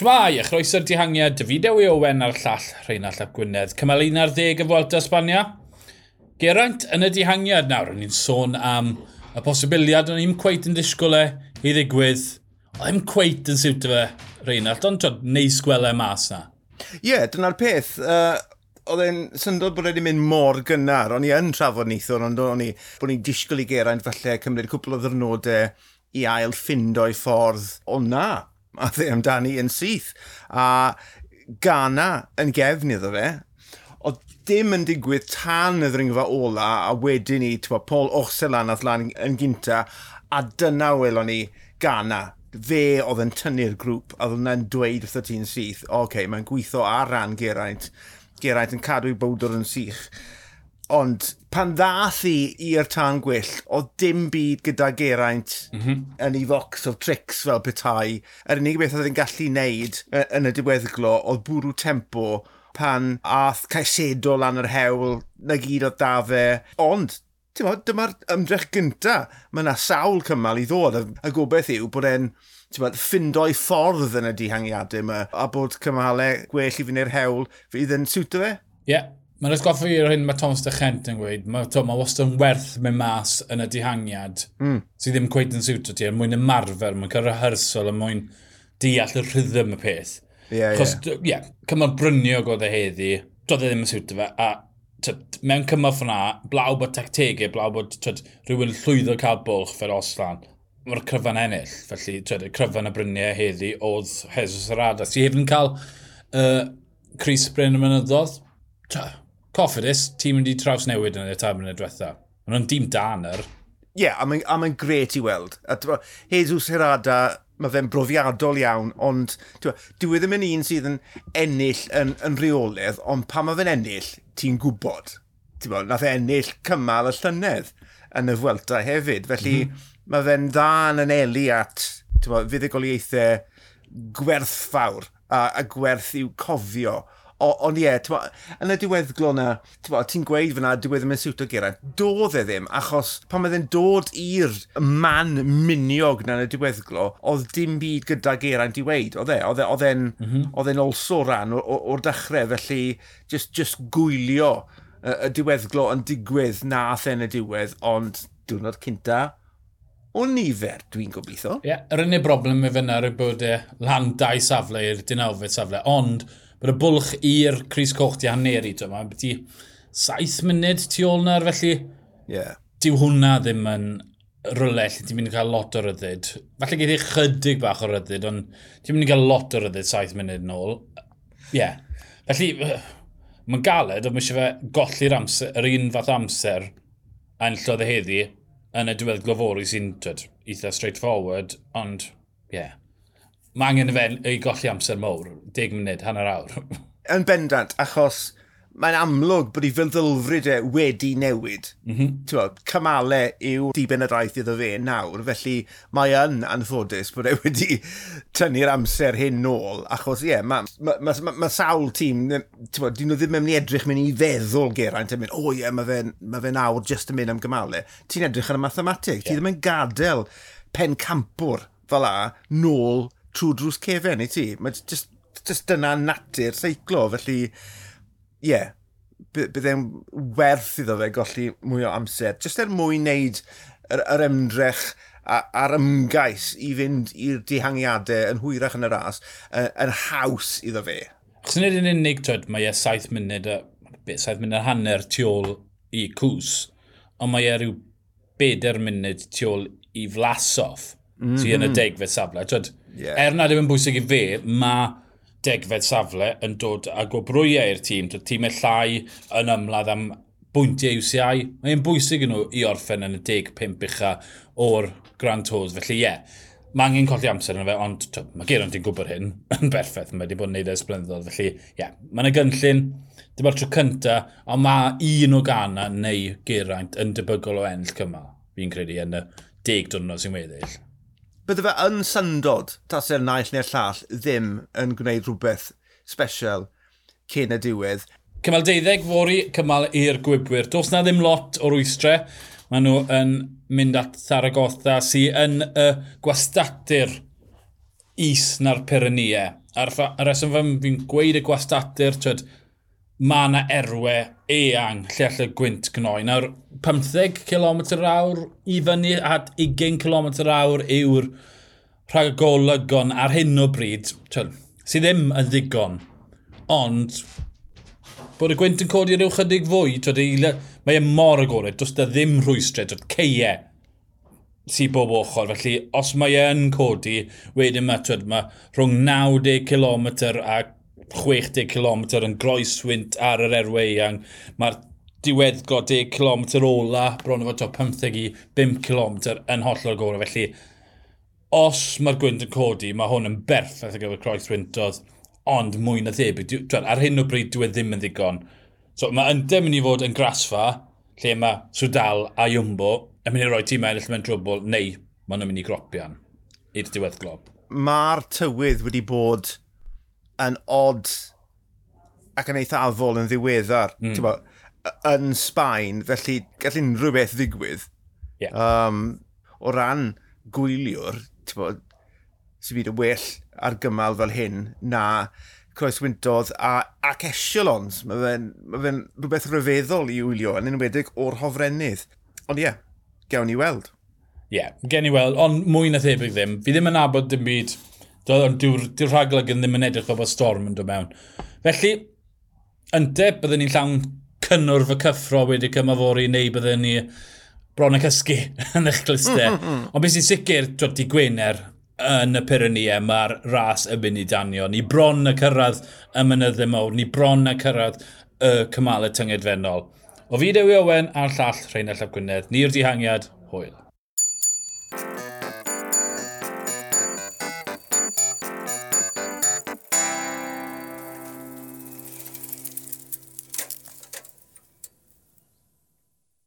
Shmai, a chroeso'r dihangiad, David i Owen ar llall Rheinald Ap Gwynedd. Cymal 11 y Fwelta Sbania. Geraint, yn y dihangiad nawr, o'n i'n sôn am y posibiliad o'n i'n cweit yn disgwyl e i ddigwydd. O'n i'n cweit yn siwt fe, Rheinald, ond twyd, neis gwele mas na. Ie, yeah, dyna'r peth. Uh, oedd e'n syndod bod wedi mynd mor gynnar. O'n i yn trafod neithwr, ond o'n i bod ni'n disgwyl i Geraint falle cymryd cwpl o ddyrnodau i ail ffindo'i ffordd. O na, a dde amdani yn syth. A Ghana yn gefn iddo fe, oedd dim yn digwydd tan y ddringfa ola a wedyn ni, ti'n Paul Ochselan ath lan yn gynta a dyna welon ni Ghana. Fe oedd yn tynnu'r grŵp a oedd yna'n dweud wrth y tîn syth, oce, okay, mae'n gweithio ar ran Geraint. Geraint yn cadw i bowdr yn sych. Ond pan ddath i i'r tân gwyll, oedd dim byd gyda Geraint mm -hmm. yn ei fox of tricks fel petai. Yr unig beth oedd yn gallu wneud yn y diweddglo oedd bwrw tempo pan ath caisedo lan yr hewl, na gyd oedd da fe. Ond, dyma'r ymdrech gynta. Mae yna sawl cymal i ddod. A gobeith yw bod e'n ffindo'i ffordd yn y dihangiadau yma a bod cymalau gwell i fynd i'r hewl fydd yn siwto fe. Ie, yeah, Mae'n atgoffa fi ar hyn mae Thomas de Chent yn gweud, mae to, ma wastad yn werth mewn mas yn y dihangiad mm. sydd ddim cweith yn siwtio ti, er mwyn ymarfer, mae'n cael rehearsal, er mwyn deall y rhythm y peth. Ie, yeah, ie. Yeah. yeah, cymal bryniog oedd e heddi, doedd e ddim yn siwtio fe, a tyd, mewn cymal ffna, blaw bod tactegau, blaw bod tyd, rhywun llwyddo cael bwlch fel oslan, mae'r cryfan ennill, felly tyd, y cryfan y bryniau heddi oedd Jesus Arada. Si hefyd yn cael uh, Chris Bryn y mynyddodd, Coffidus, tîm wedi traws newid yn y tabyn y diwetha. Ond nhw'n dîm daner. Ie, yeah, a mae'n ma gret i weld. A Jesus Herada, mae fe'n brofiadol iawn, ond dwi ddim yn un sydd yn ennill yn, yn reoledd, ond pa mae fe'n ennill, ti'n gwybod. Ti'n bod, nath e ennill cymal y llynedd yn y Fwelta hefyd. Felly, mm -hmm. mae fe'n dda yn anelu at fuddigoliaethau fuddugoliaethau gwerthfawr a, a gwerth i'w cofio Ond ie, yn y diweddglo na, ti'n gweud fyna, diwedd ddim yn siwto Geraint. Doedd e ddim, achos pan oedd e'n dod i'r man miniog na yn y diweddglo, oedd dim byd gyda Geraint i weid, e, oedd e? Oedd e'n mm -hmm. olso ran o'r dechrau, felly just, just gwylio y diweddglo yn digwydd na athen y diwedd, ond diwrnod cynta, o nifer, dwi'n gobeithio. Ie, yeah, yr unig broblem efo fyna yw bod e lan dau safle i'r 19 safle, ond bod y bwlch i'r Cris Coch di haneri. Mae'n beth i 7 munud tu ôl na'r felly. Yeah. Dyw hwnna ddim yn rhywle lle ti'n mynd i cael lot o ryddid. Falle geith i chydig bach o ryddid, ond ti'n mynd i cael lot o ryddid 7 munud yn ôl. Ie. Yeah. Felly, mae'n galed, ond mae eisiau fe golli'r amser, yr un fath amser, a enllodd y heddi, yn y diwedd glofori sy'n eitha straightforward, ond, ie. Yeah mae angen y fe i golli amser mowr, 10 munud, hanner awr. yn bendant, achos mae'n amlwg bod ei fyddylfryd e wedi newid. Mm -hmm. Bod, cymalau yw diben y daith iddo fe nawr, felly mae yn anffodus bod e wedi tynnu'r amser hyn nôl, achos ie, yeah, mae ma, ma, ma, ma sawl tîm, bod, dyn nhw ddim yn mynd i edrych mynd i feddwl geraint, yn mynd, o ie, yeah, mae fe, ma fe nawr jyst yn mynd am gymalau. Ti'n edrych ar y mathematig, yeah. ti ddim yn gadael pen campwr fel a nôl trwy drws cefen i ti. Mae just, just dyna natur seiclo, felly, ie, yeah, bydd e'n werth iddo fe golli mwy o amser. Just er mwyn wneud yr, yr ymdrech a'r ymgais i fynd i'r dihangiadau yn hwyrach yn y ras, yn, haws iddo fe. Chos nid yn unig, twyd, mae e 7 munud, 7 munud hanner tu ôl i cws, ond mae e rhyw 4 munud tu ôl i flasoff. Mm -hmm. Ti yn y mm-hmm. degfed safle. Twyd, yeah. Er nad yw'n bwysig i fe, mae degfed safle yn dod â gobrwyau i'r tîm. Twyd, tîmau e llai yn ymladd am bwyntiau UCI. Mae'n bwysig yn nhw i orffen yn y 15 ucha o'r Grand Tours. Felly ie, yeah, mae angen colli amser yn fe, ond mae Geron di'n gwybod hyn yn berffaith. Mae wedi bod yn neud e ers blynyddoedd. Felly ie, yeah, mae'n y gynllun, dim ar tro cynta, ond mae un o gana neu geraint yn debygol o enll cymal. Fi'n credu yn y deg dwrnod sy'n weddill bydde fe yn syndod tasau'r naill neu'r llall ddim yn gwneud rhywbeth special cyn y diwedd. Cymal deuddeg fori cymal i'r gwybwyr. Does na ddim lot o'r wystre. Maen nhw yn mynd at Saragotha sy'n yn y gwastadur is na'r Pyrenia. A'r, a'r reswm fi'n gweud y gwastadur, twyd, mae yna erwe eang lle all y gwynt gnoi. Nawr, 15 km awr i fyny at 20 km awr yw'r rhag golygon ar hyn o bryd, twl, sydd ddim yn ddigon. Ond, bod y gwynt yn codi ar yw chydig fwy, twl, mae e mor agored, does da ddim rhwystred, does ceie sy'n bob ochr. Felly, os mae e'n codi, wedyn mae, twyd, mae rhwng 90 km a 60 km yn groeswynt ar yr erweiang. Mae'r diweddgo 10 km ola, bron o fod 15 i 5 km yn hollol gorau. Felly, os mae'r gwynt yn codi, mae hwn yn berffaith ar gyfer croeswyntodd, ond mwy na thebyg. Ar hyn o bryd, dwi ddim yn ddigon. So, mae yndem mynd i fod yn grasfa, lle mae Swdal a Iwmbo yn mynd i roi tîm ennill mewn drwbl, neu maen nhw'n mynd i gropian i'r diweddglob. Mae'r tywydd wedi bod yn odd ac yn eitha afol yn ddiweddar, mm. bo, yn Sbaen, felly gall unrhyw beth ddigwydd. Yeah. Um, o ran gwyliwr, bo, sy'n byd y well ar gymal fel hyn, na croeswyntodd a, ac echelons. Mae fe'n ma fe rhywbeth rhyfeddol i wylio, yn enwedig o'r hofrennydd. Ond ie, yeah, gewn ni weld. Ie, yeah, gen i weld, ond mwy na thebyg ddim. Fi ddim yn abod dim byd Ond dyw'r dyw rhaglag yn ddim yn edrych fel bod storm yn dod mewn. Felly, ynte, byddwn ni'n llawn cynnwr fy cyffro wedi cymafori neu byddwn ni bron y cysgu yn eich glistau. Mm, mm, mm. Ond beth sy'n sicr, dwi'n di Gwener yn y Pyrenea, mae'r ras y mynd i danio. Ni bron y cyrraedd y mynyddau mawr, ni bron y cyrraedd y cymalau tyngedfennol. O fi Dewi Owen a'r llall Rheinald Llap Gwynedd. Ni'r dihangiad, hwyl.